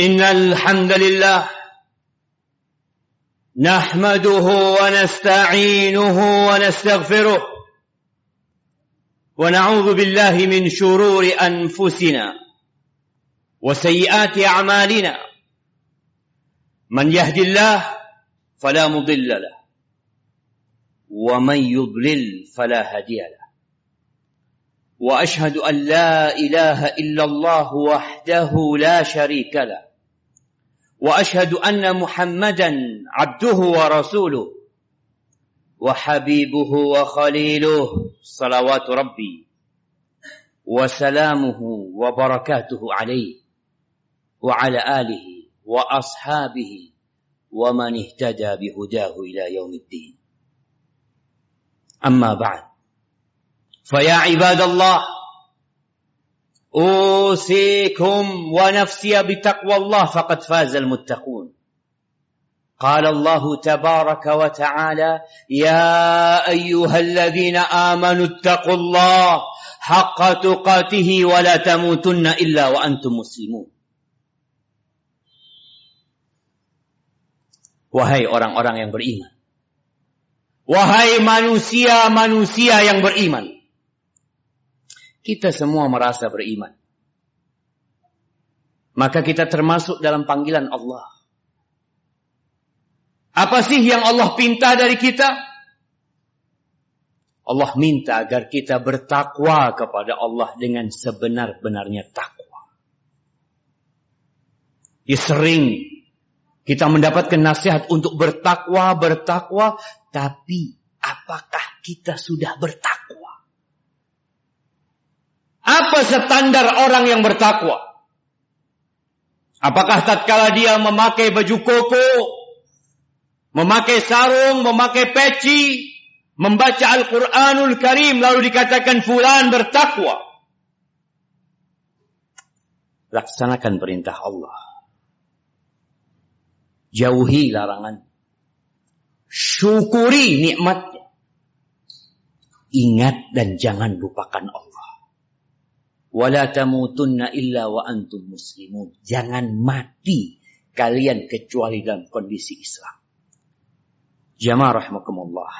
إن الحمد لله نحمده ونستعينه ونستغفره ونعوذ بالله من شرور أنفسنا وسيئات أعمالنا. من يهد الله فلا مضل له ومن يضلل فلا هادي له. وأشهد أن لا إله إلا الله وحده لا شريك له. وأشهد أن محمدا عبده ورسوله وحبيبه وخليله صلوات ربي وسلامه وبركاته عليه وعلى آله وأصحابه ومن اهتدى بهداه إلى يوم الدين. أما بعد فيا عباد الله اوصيكم ونفسي بتقوى الله فقد فاز المتقون قال الله تبارك وتعالى يا ايها الذين امنوا اتقوا الله حق تقاته ولا تموتن الا وانتم مسلمون Wahai orang-orang yang beriman. Wahai manusia-manusia yang beriman. Kita semua merasa beriman. Maka kita termasuk dalam panggilan Allah. Apa sih yang Allah pinta dari kita? Allah minta agar kita bertakwa kepada Allah dengan sebenar-benarnya takwa. Ya sering kita mendapatkan nasihat untuk bertakwa, bertakwa, tapi apakah kita sudah bertakwa? Apa standar orang yang bertakwa? Apakah tatkala dia memakai baju koko, memakai sarung, memakai peci, membaca Al-Quranul Karim, lalu dikatakan fulan bertakwa? Laksanakan perintah Allah Jauhi larangan. Syukuri nikmatnya. Ingat dan jangan lupakan Allah. Wala tamutunna illa wa antum muslimun. Jangan mati kalian kecuali dalam kondisi Islam. Jamaah rahmakumullah.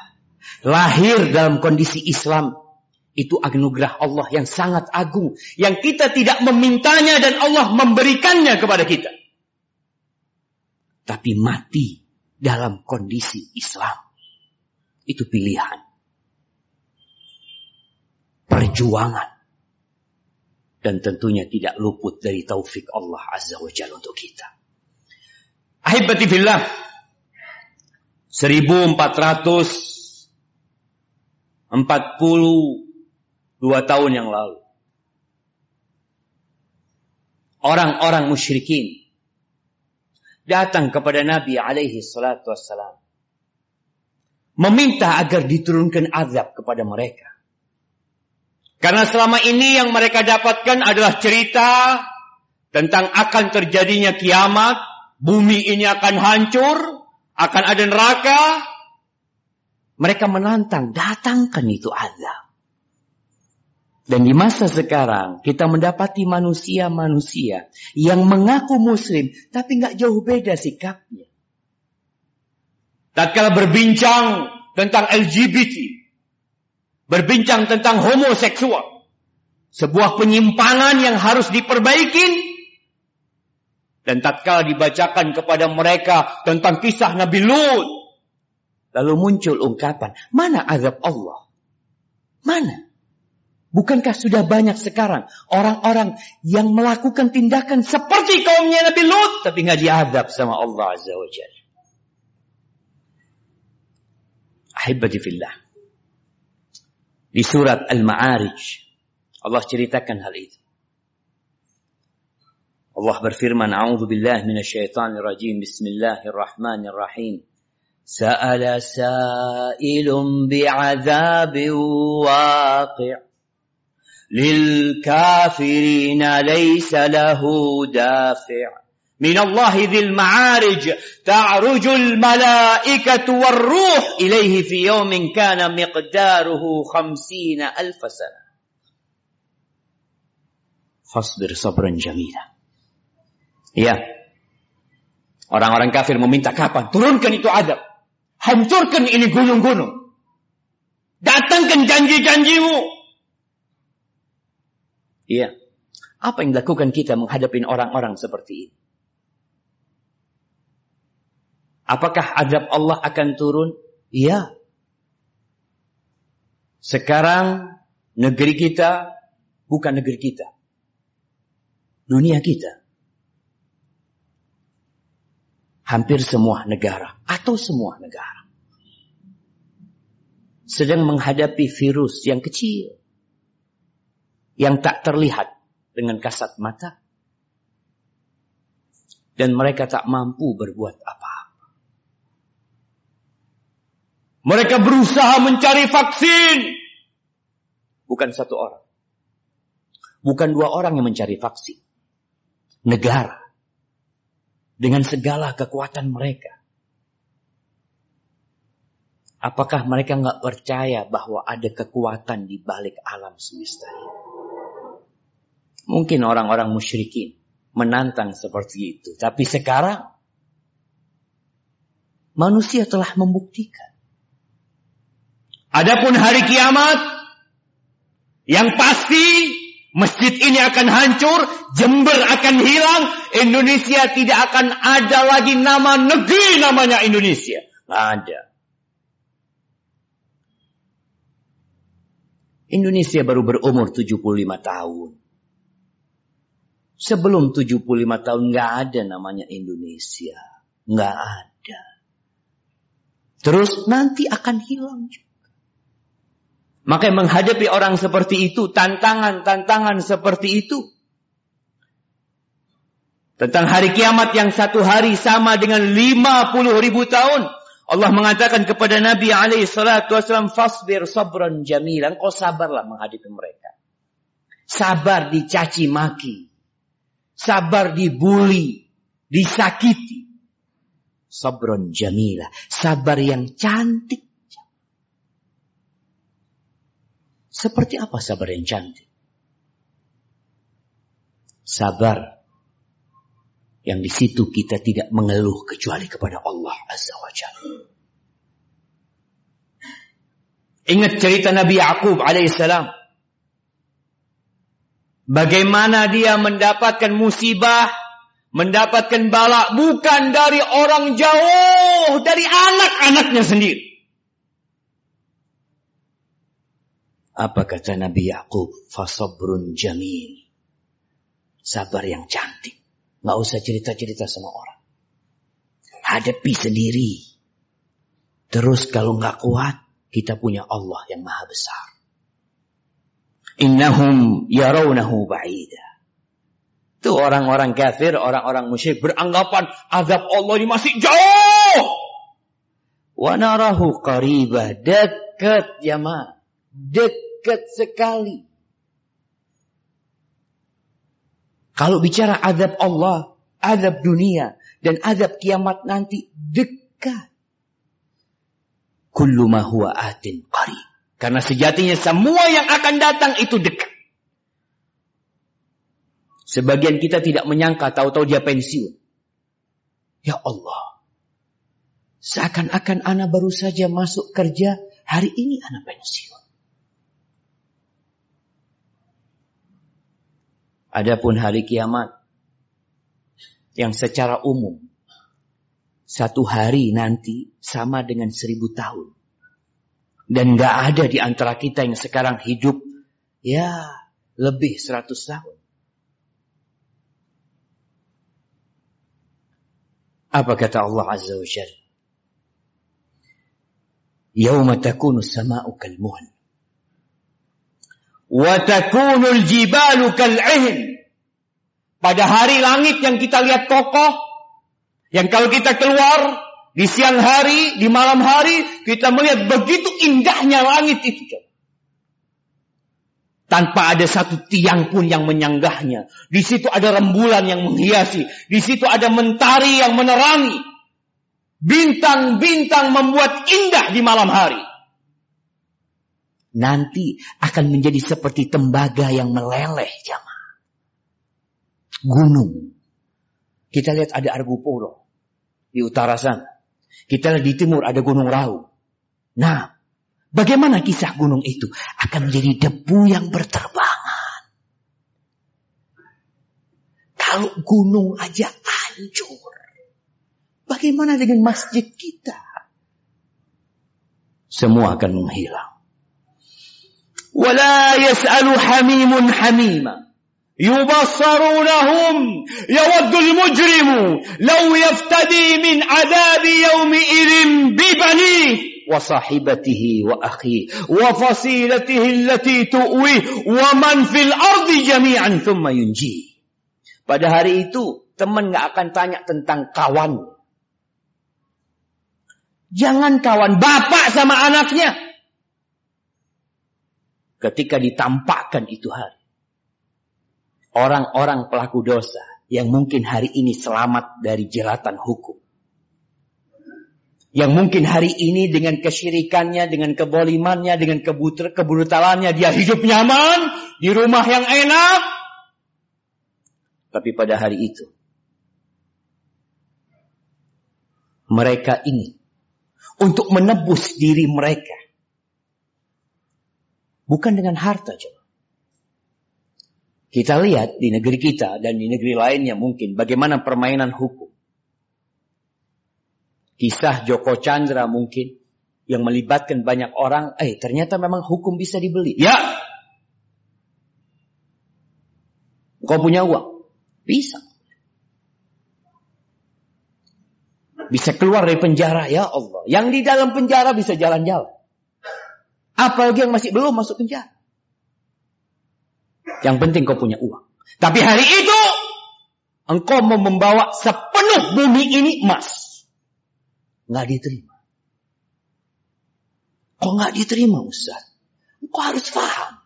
Lahir dalam kondisi Islam itu anugerah Allah yang sangat agung yang kita tidak memintanya dan Allah memberikannya kepada kita tapi mati dalam kondisi Islam. Itu pilihan. Perjuangan. Dan tentunya tidak luput dari taufik Allah Azza wa Jalla untuk kita. Ahibati billah. 1442 tahun yang lalu. Orang-orang musyrikin datang kepada Nabi alaihi salatu wassalam. Meminta agar diturunkan azab kepada mereka. Karena selama ini yang mereka dapatkan adalah cerita tentang akan terjadinya kiamat, bumi ini akan hancur, akan ada neraka. Mereka menantang, datangkan itu azab. Dan di masa sekarang kita mendapati manusia-manusia yang mengaku muslim tapi nggak jauh beda sikapnya. Tatkala berbincang tentang LGBT, berbincang tentang homoseksual, sebuah penyimpangan yang harus diperbaiki. Dan tatkala dibacakan kepada mereka tentang kisah Nabi Lut, lalu muncul ungkapan, mana azab Allah? Mana? Bukankah sudah banyak sekarang orang-orang yang melakukan tindakan seperti kaumnya Nabi Lut tapi nggak diadab sama Allah Azza wa Jalla. Di surat Al-Ma'arij Allah ceritakan hal itu. Allah berfirman, "A'udzu billahi minasyaitonir rajim. Bismillahirrahmanirrahim." Sa'ala sa'ilun bi'adzabin waqi' للكافرين ليس له دافع من الله ذي المعارج تعرج الملائكة والروح إليه في يوم كان مقداره خمسين ألف سنة فاصبر صبرا جميلا Ya, Orang-orang kafir meminta kapan? Turunkan itu adab. Hancurkan ini gunung-gunung. Datangkan janji-janjimu. Iya. Apa yang dilakukan kita menghadapi orang-orang seperti ini? Apakah adab Allah akan turun? Iya. Sekarang negeri kita bukan negeri kita. Dunia kita. hampir semua negara atau semua negara sedang menghadapi virus yang kecil yang tak terlihat dengan kasat mata dan mereka tak mampu berbuat apa-apa. Mereka berusaha mencari vaksin. Bukan satu orang. Bukan dua orang yang mencari vaksin. Negara dengan segala kekuatan mereka. Apakah mereka nggak percaya bahwa ada kekuatan di balik alam semesta ini? Mungkin orang-orang musyrikin menantang seperti itu. Tapi sekarang manusia telah membuktikan. Adapun hari kiamat yang pasti Masjid ini akan hancur, Jember akan hilang, Indonesia tidak akan ada lagi nama negeri namanya Indonesia. Nggak ada. Indonesia baru berumur 75 tahun. Sebelum 75 tahun nggak ada namanya Indonesia. Nggak ada. Terus nanti akan hilang juga. Maka menghadapi orang seperti itu, tantangan-tantangan seperti itu. Tentang hari kiamat yang satu hari sama dengan 50 ribu tahun. Allah mengatakan kepada Nabi alaihi salatu wasallam, fasbir sabran jamilan. Kau sabarlah menghadapi mereka. Sabar dicaci maki. Sabar dibuli. Disakiti. Sabron jamila. Sabar yang cantik. Seperti apa sabar yang cantik? Sabar yang di situ kita tidak mengeluh kecuali kepada Allah Azza wa Jalla. Ingat cerita Nabi Yakub alaihissalam. Bagaimana dia mendapatkan musibah, mendapatkan balak bukan dari orang jauh, dari anak-anaknya sendiri. Apa kata Nabi Yakub? Fasabrun jamil. Sabar yang cantik. Nggak usah cerita-cerita sama orang. Hadapi sendiri. Terus kalau nggak kuat, kita punya Allah yang maha besar. Innahum yarawnahu ba'ida. Itu orang-orang kafir, orang-orang musyrik beranggapan azab Allah ini masih jauh. Wa narahu qaribah. Dekat ya ma. Dekat sekali. Kalau bicara azab Allah, azab dunia, dan azab kiamat nanti dekat. Kullu ma huwa atin qarib. Karena sejatinya semua yang akan datang itu dekat. Sebagian kita tidak menyangka tahu-tahu dia pensiun. Ya Allah. Seakan-akan anak baru saja masuk kerja, hari ini anak pensiun. Adapun hari kiamat yang secara umum satu hari nanti sama dengan seribu tahun. Dan gak ada di antara kita yang sekarang hidup ya lebih seratus tahun. Apa kata Allah Azza wa Jalla? Yawma takunu sama'u kalmuhn Watakunul jibalu kal'ihn. Pada hari langit yang kita lihat kokoh, yang kalau kita keluar di siang hari, di malam hari, kita melihat begitu indahnya langit itu. Tanpa ada satu tiang pun yang menyanggahnya. Di situ ada rembulan yang menghiasi. Di situ ada mentari yang menerangi. Bintang-bintang membuat indah di malam hari nanti akan menjadi seperti tembaga yang meleleh jamaah. Gunung. Kita lihat ada Argopuro. di utara sana. Kita lihat di timur ada Gunung Raung. Nah, bagaimana kisah gunung itu? Akan menjadi debu yang berterbangan. Kalau gunung aja hancur. Bagaimana dengan masjid kita? Semua akan menghilang. Wala yas'alu hamimun hamima. يبصرونهم يود المجرم لو يفتدي من عذاب يومئذ ببنيه وصاحبته وأخيه وفصيلته التي تؤويه ومن في الأرض جميعا ثم ينجيه Pada hari itu teman gak akan tanya tentang kawan. Jangan kawan bapak sama anaknya. Ketika ditampakkan itu hari orang-orang pelaku dosa yang mungkin hari ini selamat dari jeratan hukum. Yang mungkin hari ini dengan kesyirikannya, dengan kebolimannya, dengan kebrutalannya, dia hidup nyaman, di rumah yang enak. Tapi pada hari itu, mereka ini untuk menebus diri mereka. Bukan dengan harta, coba. Kita lihat di negeri kita dan di negeri lainnya mungkin bagaimana permainan hukum. Kisah Joko Chandra mungkin yang melibatkan banyak orang, eh ternyata memang hukum bisa dibeli. Ya. Kau punya uang? Bisa. Bisa keluar dari penjara, ya Allah. Yang di dalam penjara bisa jalan-jalan. Apalagi yang masih belum masuk penjara. Yang penting kau punya uang. Tapi hari itu engkau mau membawa sepenuh bumi ini emas. Nggak diterima. Kok nggak diterima Ustaz? Engkau harus paham.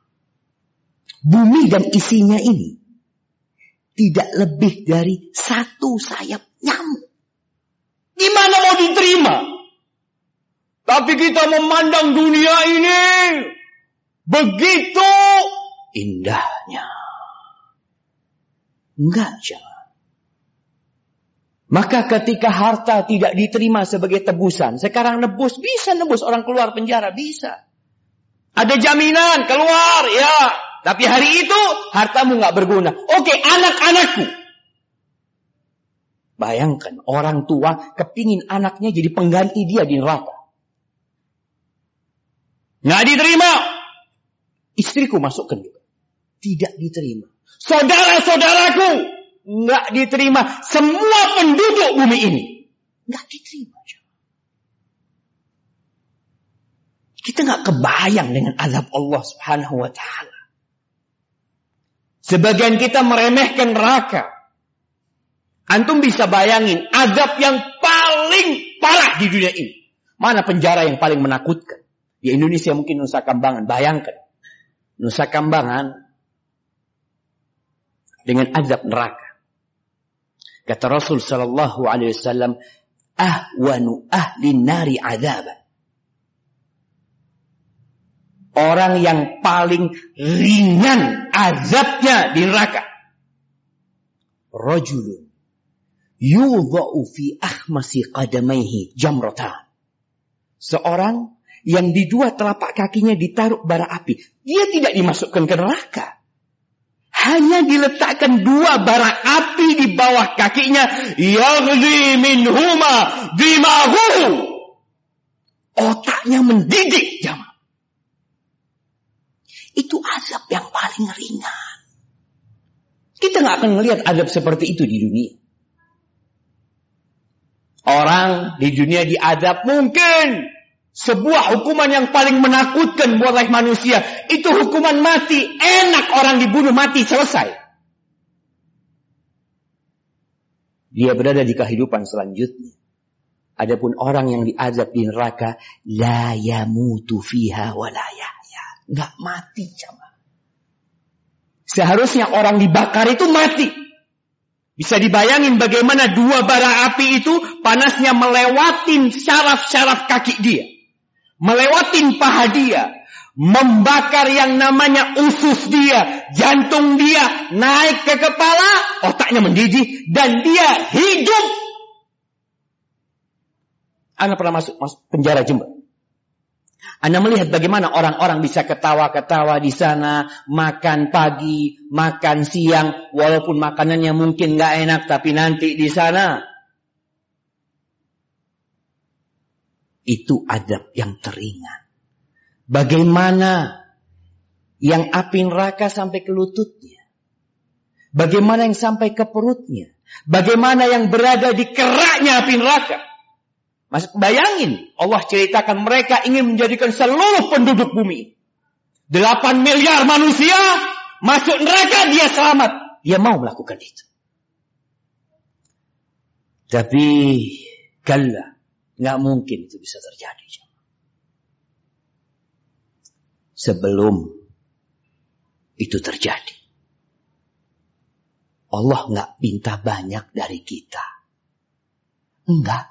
Bumi dan isinya ini tidak lebih dari satu sayap nyamuk. Gimana mau diterima? Tapi kita memandang dunia ini begitu indahnya. Enggak, jangan. Maka ketika harta tidak diterima sebagai tebusan, sekarang nebus, bisa nebus orang keluar penjara, bisa. Ada jaminan keluar, ya. Tapi hari itu hartamu nggak berguna. Oke, anak-anakku. Bayangkan orang tua kepingin anaknya jadi pengganti dia di neraka. Nggak diterima. Istriku masukkan juga tidak diterima. Saudara-saudaraku nggak diterima. Semua penduduk bumi ini nggak diterima. Kita nggak kebayang dengan azab Allah Subhanahu wa taala. Sebagian kita meremehkan neraka. Antum bisa bayangin azab yang paling parah di dunia ini. Mana penjara yang paling menakutkan? Di Indonesia mungkin Nusa Kambangan. Bayangkan. Nusa Kambangan dengan azab neraka. Kata Rasul sallallahu alaihi wasallam, ahwanu ahli nari azaban. Orang yang paling ringan azabnya di neraka. Rajulun yudha'u fi ahmasi qadamaihi jamratan. Seorang yang di dua telapak kakinya ditaruh bara api. Dia tidak dimasukkan ke neraka hanya diletakkan dua bara api di bawah kakinya. Minhuma dimahu. Otaknya mendidih jamaah. Itu azab yang paling ringan. Kita nggak akan melihat azab seperti itu di dunia. Orang di dunia diadab mungkin sebuah hukuman yang paling menakutkan buat manusia. Itu hukuman mati. Enak orang dibunuh mati selesai. Dia berada di kehidupan selanjutnya. Adapun orang yang diazab di neraka. La yamutu fiha wa la yahya. Nggak mati sama. Seharusnya orang dibakar itu mati. Bisa dibayangin bagaimana dua bara api itu panasnya melewatin syaraf-syaraf kaki dia melewatin paha dia, membakar yang namanya usus dia, jantung dia naik ke kepala, otaknya mendidih dan dia hidup. Anda pernah masuk, masuk penjara Jember. Anda melihat bagaimana orang-orang bisa ketawa-ketawa di sana, makan pagi, makan siang, walaupun makanannya mungkin nggak enak, tapi nanti di sana itu adab yang teringat. Bagaimana yang api neraka sampai ke lututnya? Bagaimana yang sampai ke perutnya? Bagaimana yang berada di keraknya api neraka? Mas bayangin, Allah ceritakan mereka ingin menjadikan seluruh penduduk bumi. Delapan miliar manusia masuk neraka, dia selamat. Dia mau melakukan itu. Tapi kalla, nggak mungkin itu bisa terjadi. Sebelum itu terjadi. Allah nggak minta banyak dari kita. Enggak.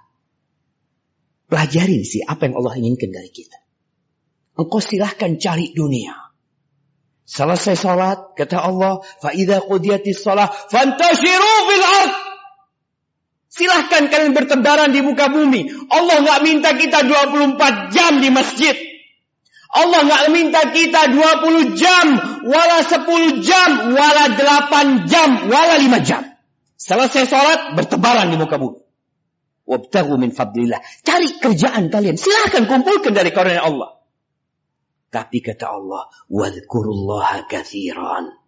Pelajarin sih apa yang Allah inginkan dari kita. Engkau silahkan cari dunia. Selesai salat, kata Allah, فَإِذَا قُدِيَتِ الصَّلَةِ فَانْتَشِرُوا فِي الْأَرْضِ Silahkan kalian bertebaran di muka bumi. Allah nggak minta kita 24 jam di masjid. Allah nggak minta kita 20 jam, wala 10 jam, wala 8 jam, wala 5 jam. Selesai sholat, bertebaran di muka bumi. Wabtahu min fadlillah. Cari kerjaan kalian. Silahkan kumpulkan dari karunia Allah. Tapi kata Allah, wadhkurullaha kathiran.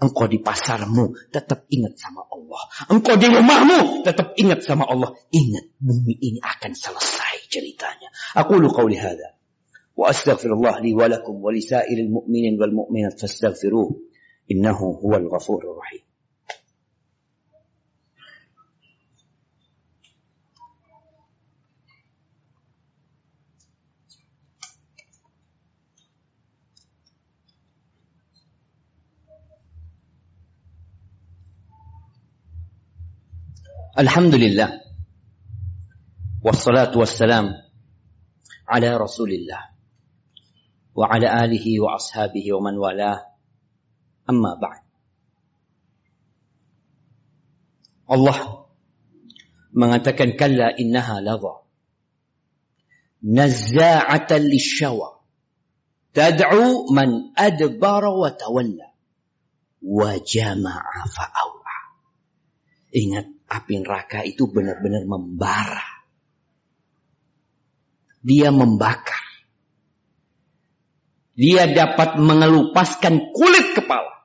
Engkau di pasarmu tetap ingat sama Allah. Engkau di rumahmu tetap ingat sama Allah. Ingat bumi ini akan selesai ceritanya. Aku lu qawli hadha. Wa astaghfirullah li walakum wa lisairil mu'minin wal mu'minat fastaghfiruh. Innahu huwal ghafurur rahim. الحمد لله والصلاة والسلام على رسول الله وعلى آله وأصحابه ومن والاه أما بعد Allah mengatakan kalla innaha ladha nazza'atan lishawa tad'u man adbara wa tawalla wa jama'a fa'awa ingat api neraka itu benar-benar membara. Dia membakar. Dia dapat mengelupaskan kulit kepala.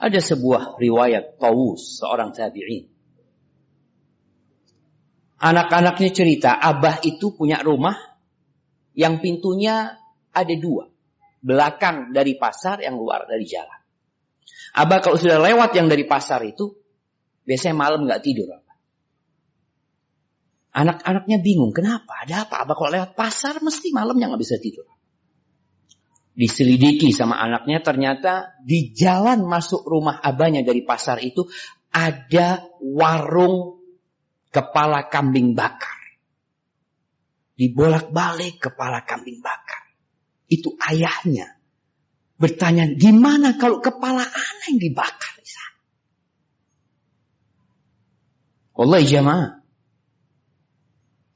Ada sebuah riwayat Taus, seorang tabi'in. Anak-anaknya cerita, Abah itu punya rumah yang pintunya ada dua. Belakang dari pasar, yang luar dari jalan. Abah kalau sudah lewat yang dari pasar itu, biasanya malam nggak tidur. Anak-anaknya bingung, kenapa? Ada apa? Abah kalau lewat pasar mesti malamnya nggak bisa tidur. Diselidiki sama anaknya, ternyata di jalan masuk rumah abahnya dari pasar itu ada warung kepala kambing bakar. Dibolak-balik kepala kambing bakar. Itu ayahnya bertanya, gimana kalau kepala anak yang dibakar di sana? Jamaah.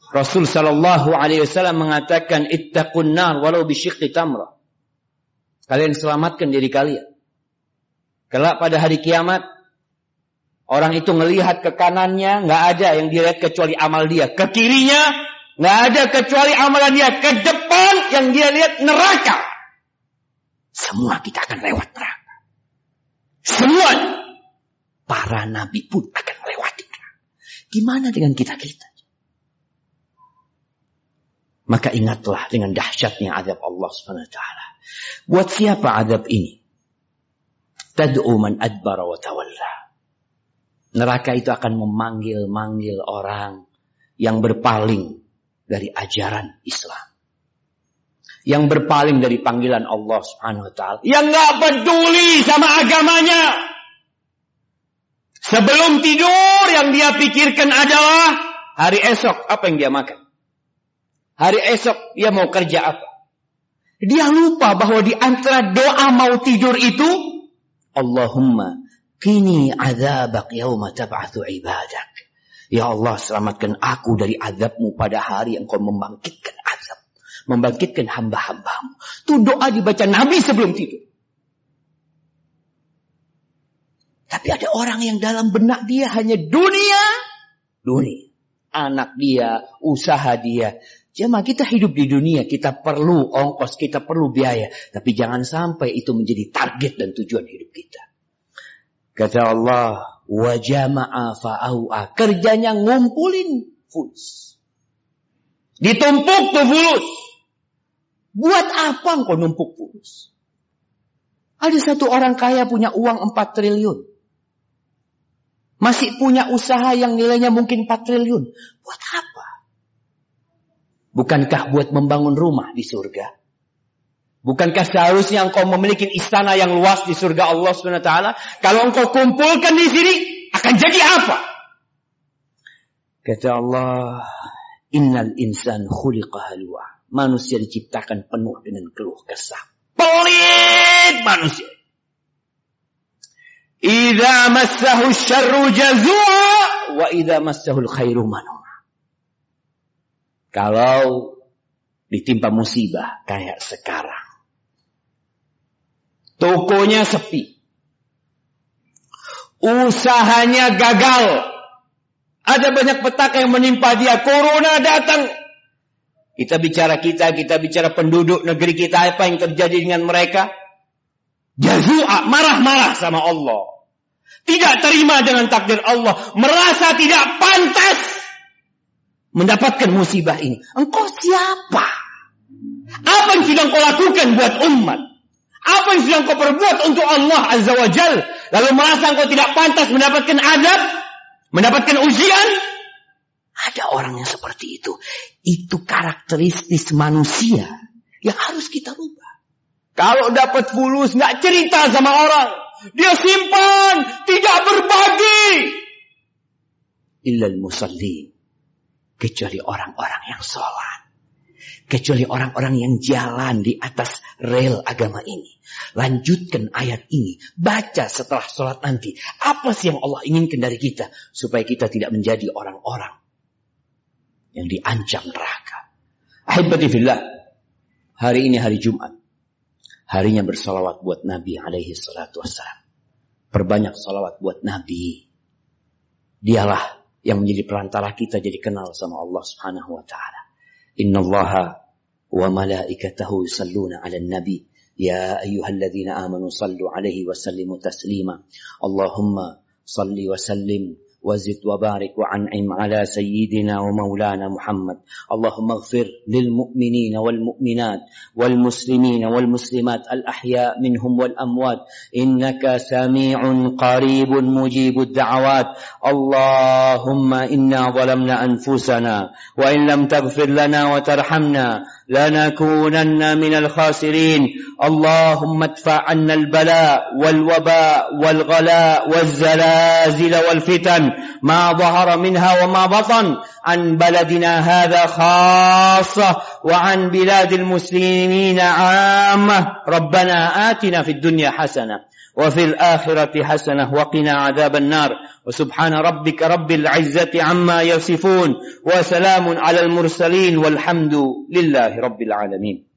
Rasul sallallahu alaihi wasallam mengatakan ittaqun nar walau bisyiqqi tamra. Kalian selamatkan diri kalian. Kelak pada hari kiamat orang itu melihat ke kanannya nggak ada yang dilihat kecuali amal dia. Ke kirinya nggak ada kecuali amalan dia. Ke depan yang dia lihat neraka. Semua kita akan lewat neraka. Semua para nabi pun akan melewati neraka. Gimana dengan kita-kita? Maka ingatlah dengan dahsyatnya azab Allah SWT. Buat siapa azab ini? Tad'u man adbara wa tawalla. Neraka itu akan memanggil-manggil orang yang berpaling dari ajaran Islam yang berpaling dari panggilan Allah Subhanahu wa taala, yang nggak peduli sama agamanya. Sebelum tidur yang dia pikirkan adalah hari esok apa yang dia makan. Hari esok dia mau kerja apa. Dia lupa bahwa di antara doa mau tidur itu Allahumma kini azabak yauma tab'atsu ibadak. Ya Allah selamatkan aku dari azabmu pada hari yang kau membangkitkan. Membangkitkan hamba-hambamu. Itu doa dibaca Nabi sebelum tidur. Tapi ada orang yang dalam benak dia hanya dunia. Dunia. Anak dia, usaha dia. Jemaah kita hidup di dunia, kita perlu ongkos, kita perlu biaya. Tapi jangan sampai itu menjadi target dan tujuan hidup kita. Kata Allah, Wajama'a fa'au'a. Kerjanya ngumpulin fulus. Ditumpuk tuh fulus. Buat apa kau numpuk fulus? Ada satu orang kaya punya uang 4 triliun. Masih punya usaha yang nilainya mungkin 4 triliun. Buat apa? Bukankah buat membangun rumah di surga? Bukankah seharusnya engkau memiliki istana yang luas di surga Allah SWT? Kalau engkau kumpulkan di sini, akan jadi apa? Kata Allah, Innal insan khuliqa halwa. Manusia diciptakan penuh dengan keluh kesah. Pelit manusia. Idza massahu syarru jazua wa idza massahu khairu manuma. Kalau ditimpa musibah kayak sekarang Tokonya sepi. Usahanya gagal. Ada banyak petaka yang menimpa dia. Corona datang. Kita bicara kita, kita bicara penduduk negeri kita. Apa yang terjadi dengan mereka? Jazua, marah-marah sama Allah. Tidak terima dengan takdir Allah. Merasa tidak pantas mendapatkan musibah ini. Engkau siapa? Apa yang sudah kau lakukan buat umat? Apa yang sedang kau perbuat untuk Allah Azza wa Jal? Lalu merasa kau tidak pantas mendapatkan adab? Mendapatkan ujian? Ada orang yang seperti itu. Itu karakteristik manusia yang harus kita rubah. Kalau dapat fulus nggak cerita sama orang. Dia simpan, tidak berbagi. Illal musallin. Kecuali orang-orang yang sholat. Kecuali orang-orang yang jalan di atas rel agama ini. Lanjutkan ayat ini. Baca setelah sholat nanti. Apa sih yang Allah inginkan dari kita? Supaya kita tidak menjadi orang-orang yang diancam neraka. Alhamdulillah. Hari ini hari Jumat. Harinya bersolawat buat Nabi alaihi salatu wassalam. Perbanyak solawat buat Nabi. Dialah yang menjadi perantara kita jadi kenal sama Allah subhanahu wa ta'ala. Inna allaha wa malaikatahu yusalluna ala nabi. Ya ayyuhalladzina amanu sallu alaihi wa sallimu taslima. Allahumma salli wa sallim وزد وبارك وعنعم على سيدنا ومولانا محمد. اللهم اغفر للمؤمنين والمؤمنات والمسلمين والمسلمات الأحياء منهم والأموات. إنك سميع قريب مجيب الدعوات. اللهم إنا ظلمنا أنفسنا وإن لم تغفر لنا وترحمنا لنكونن من الخاسرين. اللهم ادفع عنا البلاء والوباء والغلاء والزلازل والفتن. ما ظهر منها وما بطن عن بلدنا هذا خاصة وعن بلاد المسلمين عامة. ربنا آتنا في الدنيا حسنة وفي الآخرة حسنة وقنا عذاب النار. وسبحان ربك رب العزة عما يصفون وسلام على المرسلين والحمد لله رب العالمين.